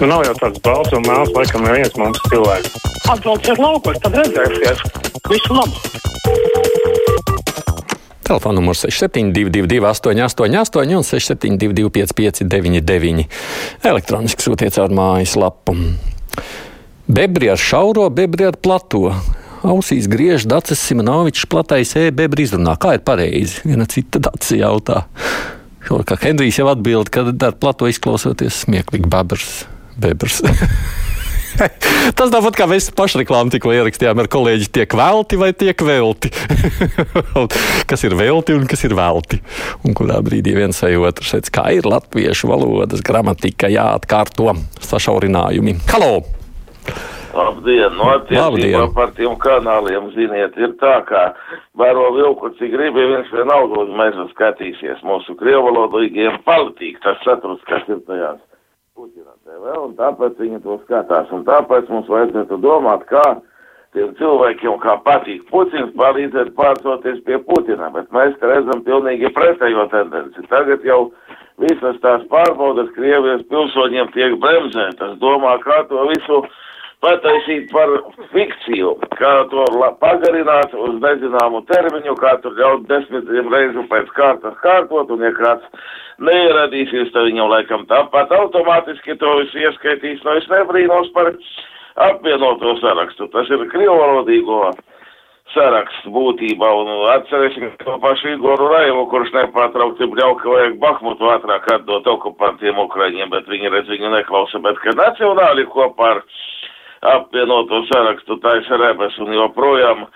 Nu, nav jau tāds balts un mēls, laikam, neviens mums cilvēks. Atbrauciet laukos, tad redzēsiet. Visu labu! Telefona numurs 6722, 888, un 672, 559, elektroniski sūtiet caur mājaslapu. Bebri ar šauro, bebri ar plato. Ausīs griež Dārcis Simonovičs platais e-bebri izrunā. Kā ir pareizi? Viena cita Dārcis jautā. Kā Henrijs jau atbild, ka ar plato izklausoties smieklīgi babers. Bebers. Tas tāpat kā mēs pašreklāmu tikko ierakstījām ar kolēģi, tiek velti vai tiek velti. kas ir velti un kas ir velti. Un kurā brīdī viens vai otrs teica, kā ir latviešu valodas gramatika jāatkārto sašaurinājumi. Halo! Labdien! No attiecībā par tiem kanāliem, ziniet, ir tā, kā baro vilku, cik gribi, viens vienalga uz mežu skatīsies. Mūsu krievalodīgiem patīk tas saturs, kas ir tajās Putina TV, un tāpēc viņi to skatās. Un tāpēc mums vajadzētu domāt, kā tiem cilvēkiem, kā patīk Putins, palīdzēt pārcoties pie Putina, bet mēs redzam pilnīgi pretējo tendenci. Tagad jau visas tās pārbaudas Krievijas pilsoņiem tiek bremzētas, domā, kā to visu pataisīt par fikciju, kā to pagarināt uz nezināmu termiņu, kā tur ļaut desmitiem reižu pēc kārtas kārtot, un ja kāds neieradīsies, tad viņam laikam tāpat automātiski to visu ieskaitīs, no es nebrīnos par apvienoto sarakstu. Tas ir krievalodīgo saraksts būtībā, un atcerēsim to pašu Igoru Raivu, kurš nepārtraukti bļauka vajag Bahmutu ātrāk atdot okupantiem Ukraiņiem, bet viņi redz viņu neklausa, bet ka nacionāli kopā ar apvienoto sarakstu taisa rebes un joprojām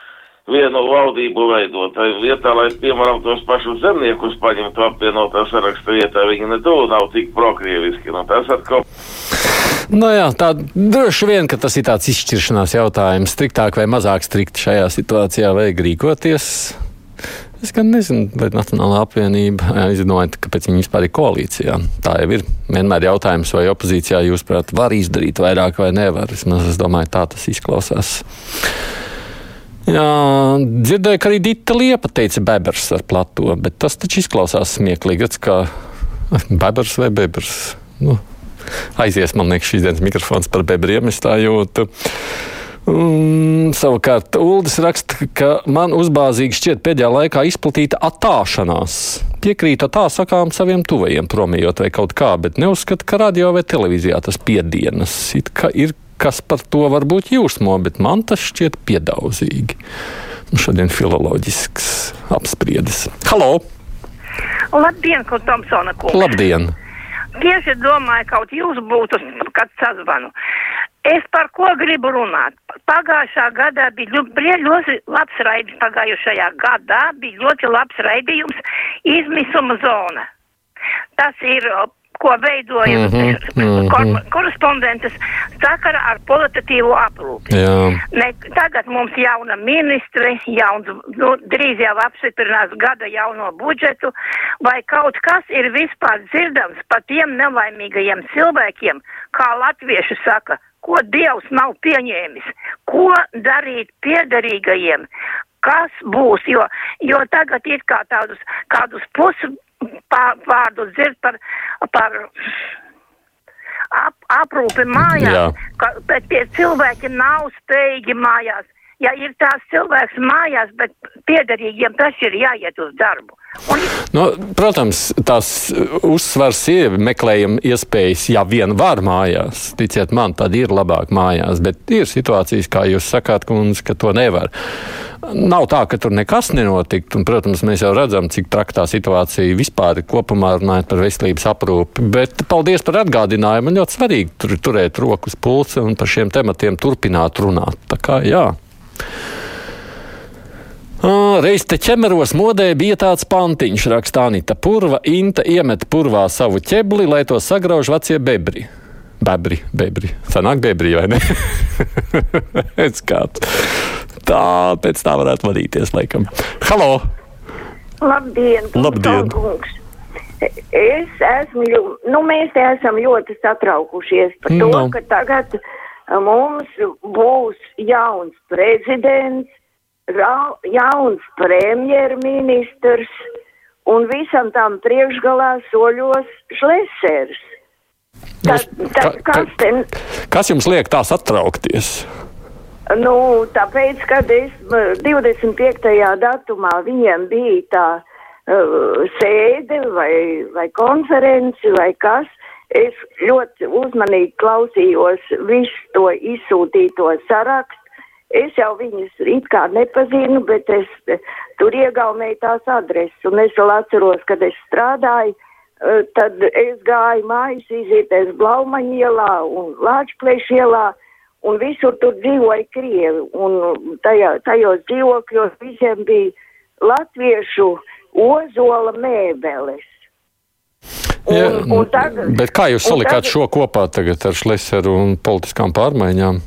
vienu valdību veidot. Tā vietā, lai, piemēram, tos pašus zemniekus paņemtu apvienotā saraksta vietā, viņi netuvu nav tik prokrieviski. Nu, tas atkal. Nu jā, tā droši vien, ka tas ir tāds izšķiršanās jautājums. Striktāk vai mazāk strikt šajā situācijā vajag rīkoties. Es gan nezinu, vai Nacionālā apvienība izdomāja, kāpēc viņi vispār ir koalīcijā. Tā jau ir vienmēr jautājums, vai opozīcijā jūs, prāt, var izdarīt vairāk vai nevar. Vismaz es domāju, tā tas izklausās. Jā, dzirdēju, ka arī Dita Liepa teica bebers ar plato, bet tas taču izklausās smieklīgi. Tas kā bebers vai bebers. Nu, aizies, man liekas, šīs dienas mikrofons par bebriem, es tā jūtu. Un, savukārt, Uldis raksta, ka man uzbāzīgi šķiet pēdējā laikā izplatīta attāšanās. Piekrītu tā sakām saviem tuvajiem, promijot vai kaut kā, bet neuzskatu, ka radio vai televīzijā tas piedienas. It kā ir kas par to varbūt jūsmo, bet man tas šķiet piedaudzīgi. Nu, šodien filoloģisks apspriedis. Halo! Labdien, ko Tomsona kungs! Labdien! Tieši domāju, kaut jūs būtu, kad sazvanu. Es par ko gribu runāt? Pagājušā gadā bija ļoti labs raidījums, pagājušajā gadā bija ļoti labs raidījums izmisuma zona. Tas ir, ko veidoja mm -hmm, mm -hmm. korespondentes sakara ar kvalitatīvu aprūpi. Ne, tagad mums jauna ministre, jauns, nu, drīz jau apstiprinās gada jauno budžetu, vai kaut kas ir vispār dzirdams par tiem nelaimīgajiem cilvēkiem, kā latvieši saka, ko Dievs nav pieņēmis, ko darīt piederīgajiem, kas būs, jo, jo tagad ir kā tādus, kādus pusvārdus dzird par, par ap, aprūpi mājās, Jā. ka, bet tie cilvēki nav spējīgi mājās. Ja ir tās cilvēks mājās, bet piederīgiem tas ir jāiet uz darbu. Un... Nu, protams, tās uzsvars ir meklējama iespējas, ja vien var mājās. Ticiet man, tad ir labāk mājās, bet ir situācijas, kā jūs sakāt, kundze, ka to nevar. Nav tā, ka tur nekas nenotikt, un, protams, mēs jau redzam, cik traktā situācija vispār ir kopumā runājot par veselības aprūpi. Bet paldies par atgādinājumu. Man ļoti svarīgi tur turēt rokas pulsi un par šiem tematiem turpināt runāt. Tā kā jā. Reiz te ķemeros modē bija tāds pantiņš, raksta Anita Purva. Inta iemet purvā savu ķebli, lai to sagrauž vecie bebri. Bebri, bebri. Sanāk bebri, vai ne? tā, pēc tā varētu vadīties, laikam. Halo! Labdien! Labdien! Kungs. Es esmu, nu mēs te esam ļoti satraukušies par to, no. ka tagad mums būs jauns prezidents, jauns premjerministrs un visam tam priekšgalā soļos šlesers. Tas, ka, ka, kas jums liek tās attraukties? Nu, tāpēc, kad es 25. datumā viņiem bija tā uh, sēde vai, vai konferenci vai kas, es ļoti uzmanīgi klausījos visu to izsūtīto sarakstu. Es jau viņus it kā nepazinu, bet es tur iegaumēju tās adreses, un es vēl atceros, kad es strādāju, uh, tad es gāju mājas izietēs Blaumaņielā un Lāčplēšielā. ielā un visur tur dzīvoja krievi, un tajā, tajos dzīvokļos visiem bija latviešu ozola mēbeles. Un, Jā, un tagad, bet kā jūs salikāt tagad, šo kopā tagad ar Šleseru un politiskām pārmaiņām?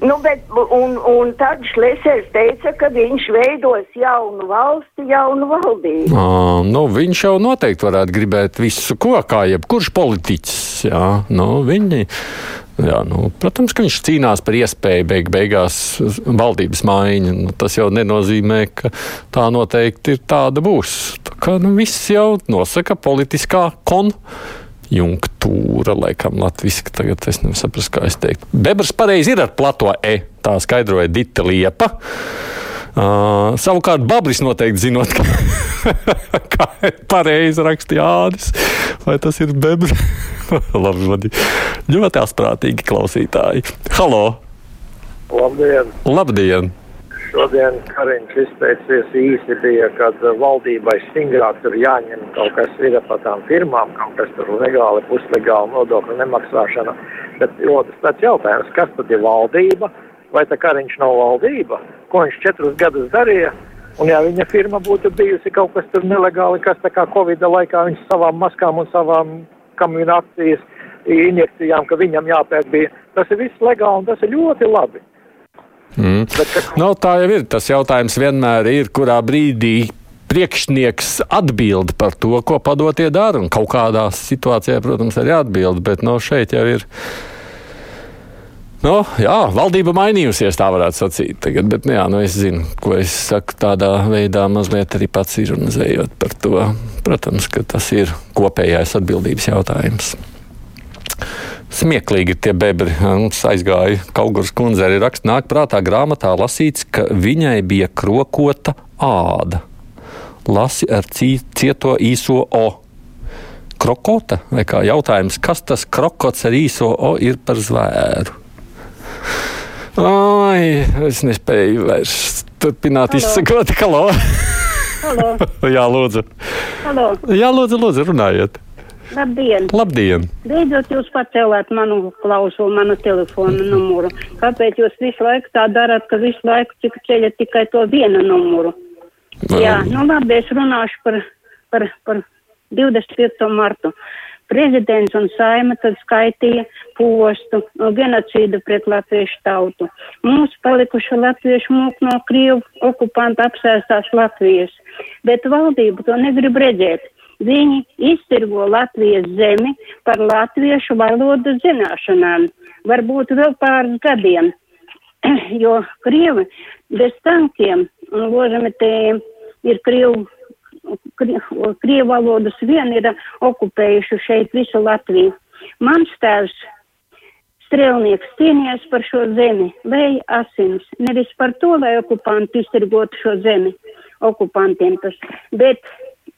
Nu, bet, un, un tad Šlesers teica, ka viņš veidos jaunu valsti, jaunu valdību. À, nu, viņš jau noteikti varētu gribēt visu ko, kā jebkurš politiķis. Jā, nu, viņi Jā, nu, protams, ka viņš cīnās par iespēju beig beigās valdības maiņu. Nu, tas jau nenozīmē, ka tā noteikti ir tāda būs. Tā kā nu, viss jau nosaka politiskā konjunktūra, laikam latviski tagad es nesaprastu, kā es teiktu. Bebrs pareizi ir ar plato E, tā skaidroja Dita Liepa. Uh, savukārt, Babris noteikti zinot, ka, kā pareizi rakstīja Ādis, vai tas ir Bebrs. Labi, vadi. Ļoti asprātīgi klausītāji. Halo! Labdien! Labdien! Šodien Kariņš izteicies īsi bija, kad valdībai stingrāk tur jāņem kaut kas ir par tām firmām, kaut kas tur legāli, puslegāli nodokļu nemaksāšana. Bet otrs tāds jautājums, kas tad ir valdība? vai tā Kariņš nav valdība, ko viņš četrus gadus darīja. Un ja viņa firma būtu bijusi kaut kas tur nelegāli, kas tā kā Covid laikā viņš savām maskām un savām kamīnu akcijas injekcijām, ka viņam jāpērk bija, tas ir viss legāli un tas ir ļoti labi. Mm. Bet, ka... no, tā jau ir. Tas jautājums vienmēr ir, kurā brīdī priekšnieks atbild par to, ko padotie dara. Un kaut kādā situācijā, protams, arī atbild, bet no šeit jau ir Nu, jā, valdība mainījusies, tā varētu sacīt. Tagad, bet, nu, jā, nu, es zinu, ko es saku tādā veidā, mazliet arī pats ironizējot par to. Protams, ka tas ir kopējais atbildības jautājums. Smieklīgi tie bebri. Mums aizgāja Kaugurs kundze arī raksts, nāk prātā grāmatā lasīts, ka viņai bija krokota āda. Lasi ar cieto īso O. Krokota vai kā jautājums, kas tas krokots ar īso O ir par zvēru? Ai, es nespēju vairs turpināt Halo. izsakot, halo. Halo. Jā, lūdzu. Halo. Jā, lūdzu, lūdzu, runājiet. Labdien! Labdien! Beidzot, jūs pacēlāt manu klausu, manu telefonu numuru. Kāpēc jūs visu laiku tā darāt, ka visu laiku cik ceļat tikai to vienu numuru? Um. Jā, nu labi, es runāšu par, par, par 25. martu. Prezidents un saima tad skaitīja postu genocīdu pret latviešu tautu. Mūsu palikuši latviešu mūk no Krievu okupantu apsēstās Latvijas, bet valdība to negrib redzēt. Viņi iztirgo Latvijas zemi par latviešu valodu zināšanām, varbūt vēl pāris gadiem, jo Krievi bez tankiem un ložametējiem ir Krievu krievu valodas vien ir okupējuši šeit visu Latviju. Mans tēvs strēlnieks cīnījās par šo zemi, vēja asins, nevis par to, lai okupanti iztirgotu šo zemi, okupantiem tas, bet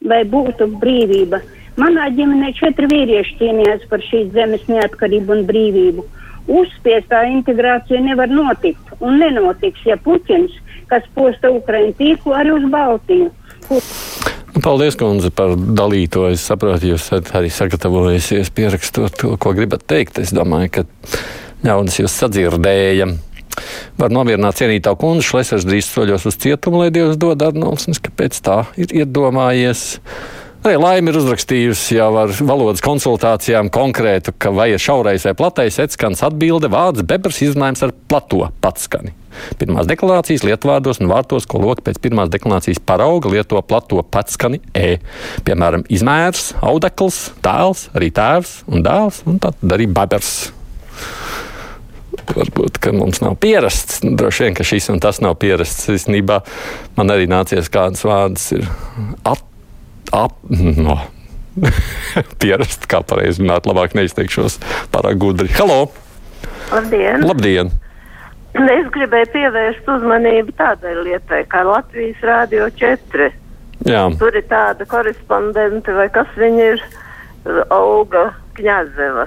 lai būtu brīvība. Manā ģimenē četri vīrieši cīnījās par šīs zemes neatkarību un brīvību. Uzspiestā integrācija nevar notikt un nenotiks, ja Puķins, kas posta Ukraiņu tīklu arī uz Baltiju. Kur... Paldies, kundze, par dalīto. Es saprotu, jūs arī sagatavojusies pierakstot to, ko gribat teikt. Es domāju, ka ļaudis jūs sadzirdēja. Var nomierināt cienītā kundze, Šlesers drīz soļos uz cietumu, lai Dievs dod Arnolds, kāpēc tā ir iedomājies. Arī Laima ir uzrakstījusi jau ar valodas konsultācijām konkrētu, ka vai ir šaurais vai platais etskans atbilde vārds bebrs izrunājums ar plato patskani. Pirmās deklarācijas lietvārdos un vārtos, ko loki pēc pirmās deklarācijas parauga, lieto plato patskani E. Piemēram, izmērs, audekls, tēls, arī tēvs un dēls, un tad arī bebrs. Varbūt, mums nav pierasts. Droši vien, ka šis un tas nav pierasts. Īstenībā man arī nācies kādas vārdas ir at ap, no, pierast, kā pareizi runāt, labāk neizteikšos pārāk gudri. Halo! Labdien! Labdien. Es gribēju pievērst uzmanību tādai lietai, kā Latvijas Rādio 4. Jā. Tur ir tāda korespondente, vai kas viņa ir, Olga Kņazeva.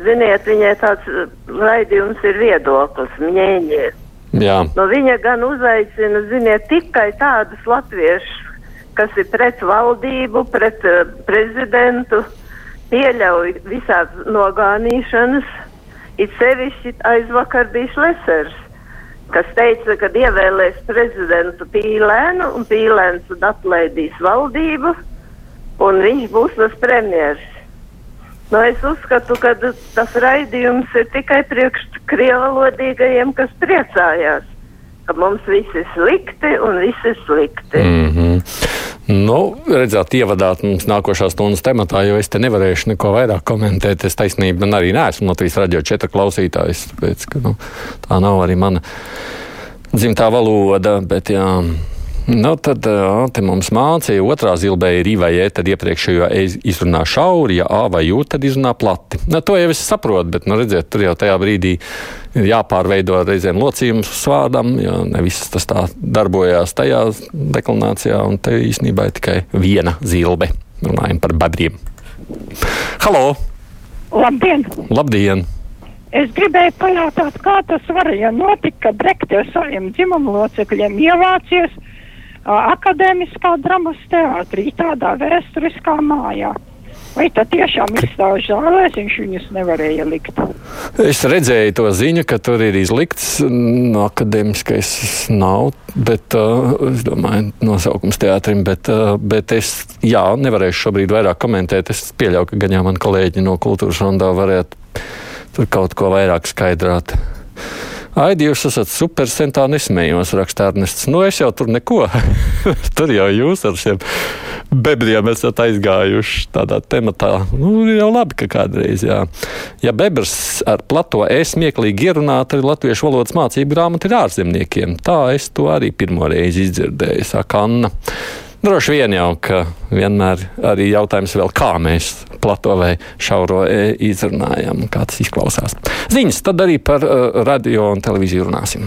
Ziniet, viņai tāds raidījums ir viedoklis, mņēņie. Jā. No viņa gan uzaicina, ziniet, tikai tādus latviešus, kas ir pret valdību, pret uh, prezidentu, pieļauj visādas nogānīšanas. It sevišķi aizvakar bija Šlesers, kas teica, ka ievēlēs prezidentu Pīlēnu un Pīlēns atlaidīs valdību un viņš būs tas premjers. Nu, es uzskatu, ka tas raidījums ir tikai priekš krievalodīgajiem, kas priecājās, ka mums viss ir slikti un viss ir slikti. Mm -hmm. Nu, redzēt, ievadāt mums nākošās stundas tematā, jo es te nevarēšu neko vairāk komentēt. Es taisnība arī neesmu Latvijas radio četru klausītājs, tāpēc, ka nu, tā nav arī mana dzimtā valoda, bet jā. Nu, tad jā, mums mācīja, otrā zilbē ir I vai E, tad iepriekšējo E izrunā šauri, ja A vai U, tad izrunā plati. Nu, to jau es saprotu, bet, nu, redziet, tur jau tajā brīdī ir jāpārveido reizēm locījums uz vārdam, jo ne viss tas tā darbojās tajā deklamācijā, un te īstenībā ir tikai viena zilbe. Runājam par badriem. Halo! Labdien! Labdien! Es gribēju pajautāt, kā tas varēja notikt, ka Brekte ar saviem dzimumu locekļiem ievācies akadēmiskā dramas teātrī, tādā vēsturiskā mājā. Vai tā tiešām izstāž zālēs, viņš viņus nevarēja likt? Es redzēju to ziņu, ka tur ir izlikts no akadēmiskais nav, bet uh, es domāju, nosaukums teātrim, bet, uh, bet es, jā, nevarēšu šobrīd vairāk komentēt. Es pieļauju, ka gan jau man kolēģi no kultūras rondā varētu tur kaut ko vairāk skaidrāt. Aidi, jūs esat supercentā nesmējos, rakstā Ernests. Nu, es jau tur neko. tur jau jūs ar šiem bebriem esat aizgājuši tādā tematā. Nu, jau labi, ka kādreiz, jā. Ja bebrs ar plato esmieklīgi ierunāt, arī latviešu valodas mācību grāmatu ir ārzemniekiem. Tā es to arī pirmo reizi izdzirdēju, saka Anna. Droši vien jau, ka vienmēr arī jautājums vēl, kā mēs plato vai šauro e izrunājam, kā tas izklausās. Ziņas tad arī par uh, radio un televīziju runāsim.